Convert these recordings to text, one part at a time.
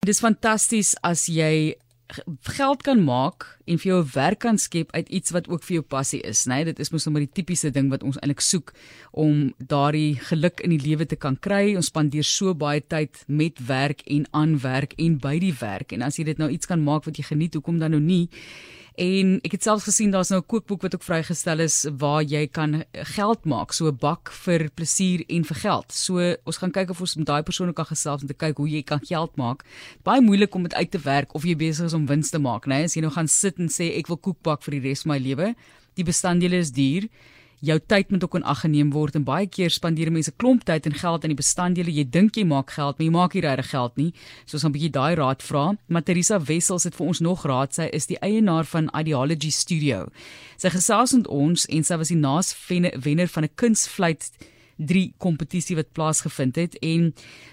Dis fantasties as jy geld kan maak en vir jou 'n werk kan skep uit iets wat ook vir jou passie is, né? Nee, dit is mos nou maar die tipiese ding wat ons eintlik soek om daardie geluk in die lewe te kan kry. Ons spandeer so baie tyd met werk en aan werk en by die werk en as jy dit nou iets kan maak wat jy geniet, hoekom dan nou nie? En ek het selfs gesien daar's nou 'n kookboek wat ook vrygestel is waar jy kan geld maak, so 'n bak vir plesier en vir geld. So ons gaan kyk of ons met daai persoon kan gesels om te kyk hoe jy kan geld maak. Baie moeilik om dit uit te werk of jy besig is om wins te maak, né? Nee? As jy nou gaan sit en sê ek wil koek bak vir die res van my lewe, die bestanddele is duur jou tyd moet ook in ag geneem word en baie keer spandeer mense klomp tyd en geld aan die bestanddele. Jy dink jy maak geld, maar jy maak nie regtig geld nie. So ons gaan 'n bietjie daai raad vra. Materisa Wessels het vir ons nog raad. Sy is die eienaar van Ideology Studio. Sy gesels met ons en sy was die naas wenner van 'n kunstvleit 3 kompetisie wat plaasgevind het en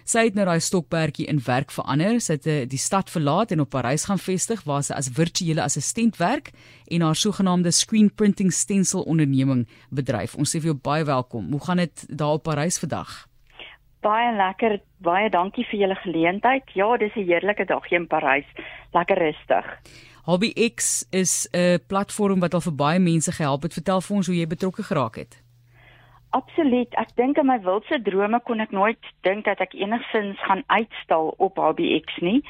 sy het nou daai stokperdjie in werk verander. Sy het eh, die stad verlaat en op Parys gaan vestig waar sy as virtuele assistent werk en haar sogenaamde screen printing stencil onderneming bedryf. Ons sê vir jou baie welkom. Hoe gaan dit daar op Parys vandag? Baie lekker. Baie dankie vir julle geleentheid. Ja, dis 'n heerlike dag hier in Parys. Lekker rustig. HobbyX is 'n platform wat al vir baie mense gehelp het. Vertel vir ons hoe jy betrokke geraak het. Absoluut. Ek dink in my wildste drome kon ek nooit dink dat ek enigsins gaan uitstal op HBX nie.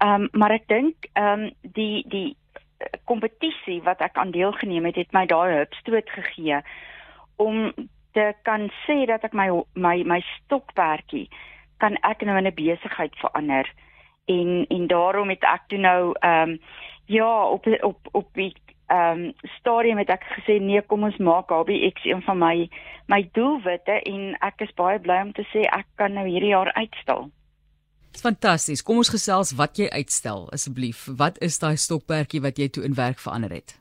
Ehm um, maar ek dink ehm um, die die kompetisie wat ek aan deelgeneem het, het my daai hupstoot gegee om te kan sê dat ek my my my stokperdjie kan ek nou in 'n besigheid verander. En en daarom het ek toe nou ehm um, ja, op op op die ehm um, stadium het ek gesê nee, kom ons maak HBX een van my my doelwitte en ek is baie bly om te sê ek kan nou hierdie jaar uitstal. Dis fantasties. Kom ons gesels wat jy uitstel asseblief. Wat is daai stokperdjie wat jy toe in werk verander het?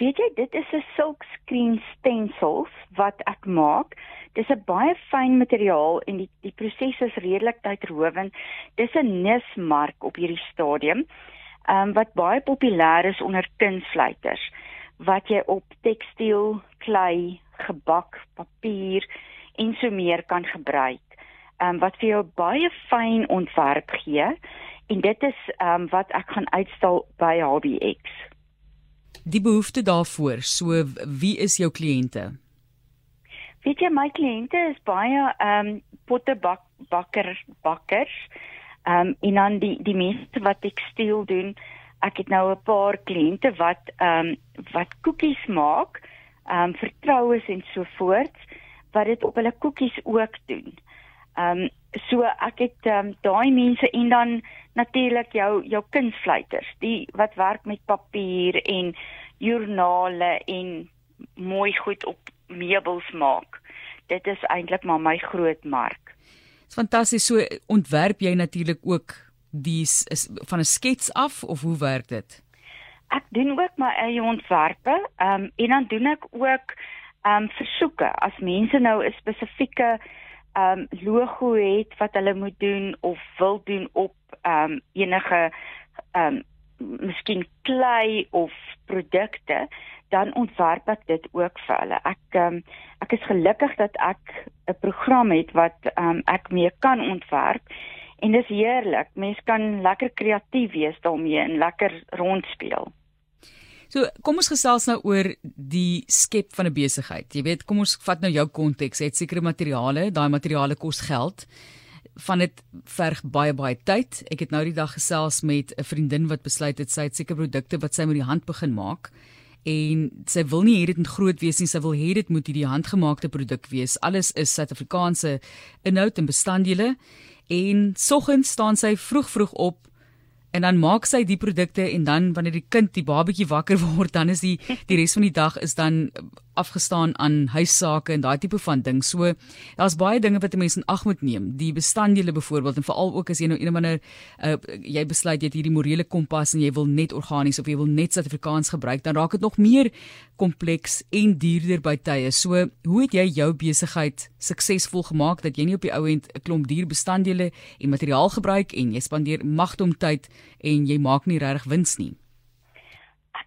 Weet jy, dit is 'n silk screen stencils wat ek maak. Dis 'n baie fyn materiaal en die die proses is redelik tydrowend. Dis 'n nismark op hierdie stadium um, wat baie populêr is onder kunsfluiters wat jy op tekstiel, klei, gebak, papier en so meer kan gebruik. Ehm um, wat vir jou baie fyn ontwerp gee en dit is ehm um, wat ek gaan uitstal by HBX. Die behoefte daarvoor, so wie is jou kliënte? Weet jy my kliënte is baie ehm um, pottebak bakker bakkers. Ehm um, en dan die die mense wat tekstiel doen. Ek het nou 'n paar kliënte wat ehm um, wat koekies maak, ehm um, vir troues en so voort wat dit op hulle koekies ook doen. Ehm um, so ek het ehm um, daai mense en dan natuurlik jou jou kunsfluiters, die wat werk met papier en joernale en mooi goed op meubels maak. Dit is eintlik maar my groot mark. Dis fantasties. So ontwerp jy natuurlik ook die is van 'n skets af of hoe werk dit? Ek doen ook my eie ontwerpe. Ehm um, en dan doen ek ook ehm um, versoeke as mense nou 'n spesifieke ehm um, logo het wat hulle moet doen of wil doen op ehm um, enige ehm um, miskien klei of produkte dan ontwerp ek dit ook vir hulle. Ek um, ek is gelukkig dat ek 'n program het wat um, ek mee kan ontwerp en dis heerlik. Mense kan lekker kreatief wees daarmee en lekker rondspeel. So, kom ons gesels nou oor die skep van 'n besigheid. Jy weet, kom ons vat nou jou konteks. Jy het sekere materiale, daai materiale kos geld van dit verg baie baie tyd. Ek het nou die dag gesels met 'n vriendin wat besluit het sy het seker produkte wat sy met die hand begin maak en sy wil nie hê dit moet groot wees nie, sy wil hê dit moet hierdie handgemaakte produk wees. Alles is Suid-Afrikaanse inhoud en bestanddele. En soggens staan sy vroeg vroeg op en dan maak sy die produkte en dan wanneer die kind die babatjie wakker word, dan is die die res van die dag is dan afgestaan aan huissake en daai tipe van ding. So daar's baie dinge wat 'n mens in ag moet neem. Die bestanddele byvoorbeeld en veral ook as jy nou een of ander uh, jy besluit jy het hierdie morele kompas en jy wil net organies of jy wil net Suid-Afrikaans gebruik, dan raak dit nog meer kompleks en duurder by tye. So hoe het jy jou besigheid suksesvol gemaak dat jy nie op die ou end 'n klomp duur bestanddele en materiaal gebruik en jy spandeer magtom tyd en jy maak nie regtig wins nie?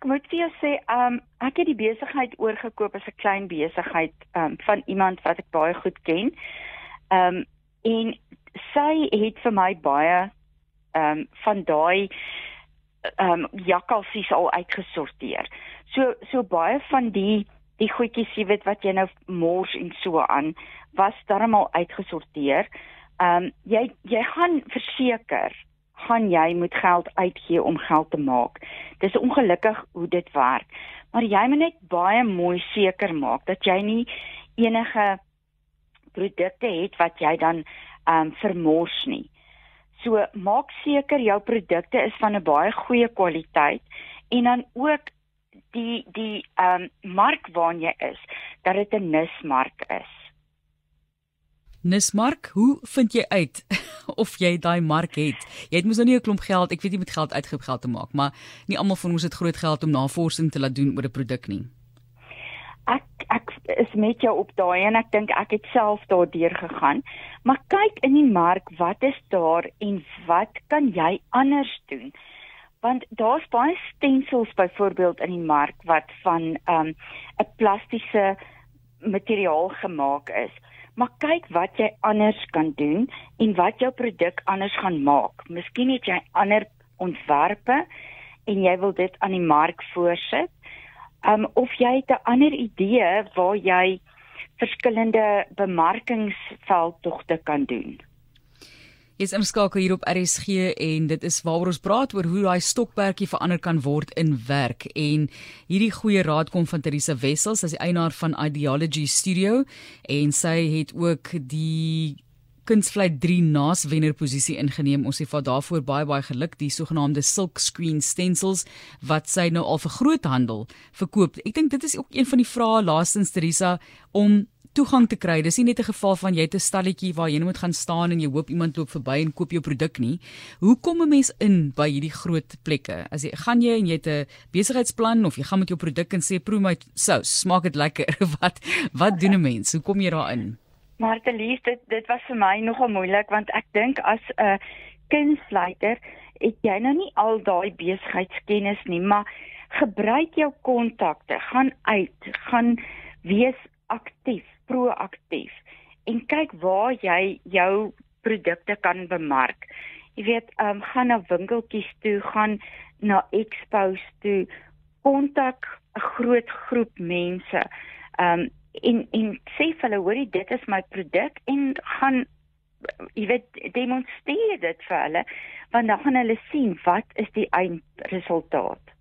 Moet vir jou sê, um ek het die besigheid oorgekoop as 'n klein besigheid um van iemand wat ek baie goed ken. Um en sy het vir my baie ehm um, van daai ehm um, jakkalsies al uitgesorteer. So so baie van die die goedjies weet wat jy nou mors en so aan was darmal uitgesorteer. Ehm um, jy jy gaan verseker gaan jy moet geld uitgee om geld te maak. Dis ongelukkig hoe dit werk. Maar jy moet net baie mooi seker maak dat jy nie enige produkte het wat jy dan ehm um, vermors nie. So maak seker jou produkte is van 'n baie goeie kwaliteit en dan ook die die ehm um, mark waarin jy is dat dit 'n nismark is. Nismark, hoe vind jy uit of jy daai mark het? Jy het mos nou nie 'n klomp geld, ek weet jy moet geld uitgeef geld te maak, maar nie almal van ons het groot geld om navorsing te laat doen oor 'n produk nie. Ek ek is met jou op daai en ek dink ek het self daardeur gegaan. Maar kyk in die mark, wat is daar en wat kan jy anders doen? want daar's baie stensels byvoorbeeld in die mark wat van 'n um, 'n plastiese materiaal gemaak is. Maar kyk wat jy anders kan doen en wat jou produk anders gaan maak. Miskien het jy ander ontwerpe en jy wil dit aan die mark voorsit. Um of jy het 'n ander idee waar jy verskillende bemarkingsveldtogte kan doen. Jy's inskakel hier op RSG en dit is waaroor ons praat oor hoe daai stokperdjie verander kan word in werk en hierdie goeie raad kom van Teresa Wessels as die eienaar van Ideology Studio en sy het ook die kunstvlei 3 naas wenner posisie ingeneem. Ons sê vir daarvoor baie baie geluk die sogenaamde silk screen stencils wat sy nou al vir groothandel verkoop. Ek dink dit is ook een van die vrae laastens Teresa om toegang te kry. Dis nie net 'n geval van jy het 'n stalletjie waar jy moet gaan staan en jy hoop iemand loop verby en koop jou produk nie. Hoe kom 'n mens in by hierdie groot plekke? As jy gaan jy en jy het 'n besigheidsplan of jy gaan met jou produk en sê proe my sous, smaak dit lekker. wat wat doen 'n mens? Hoe kom jy daarin? Maar te lief dit dit was vir my nogal moeilik want ek dink as 'n uh, kunsleier het jy nou nie al daai besigheidskennis nie, maar gebruik jou kontakte, gaan uit, gaan wees aktief proaktief en kyk waar jy jou produkte kan bemark. Jy weet, ehm um, gaan na winkeltjies toe, gaan na expos toe, kontak 'n groot groep mense. Ehm um, en en sê vir hulle, hoorie, dit is my produk en gaan jy weet demonstreer dit vir hulle want dan gaan hulle sien wat is die eindresultaat.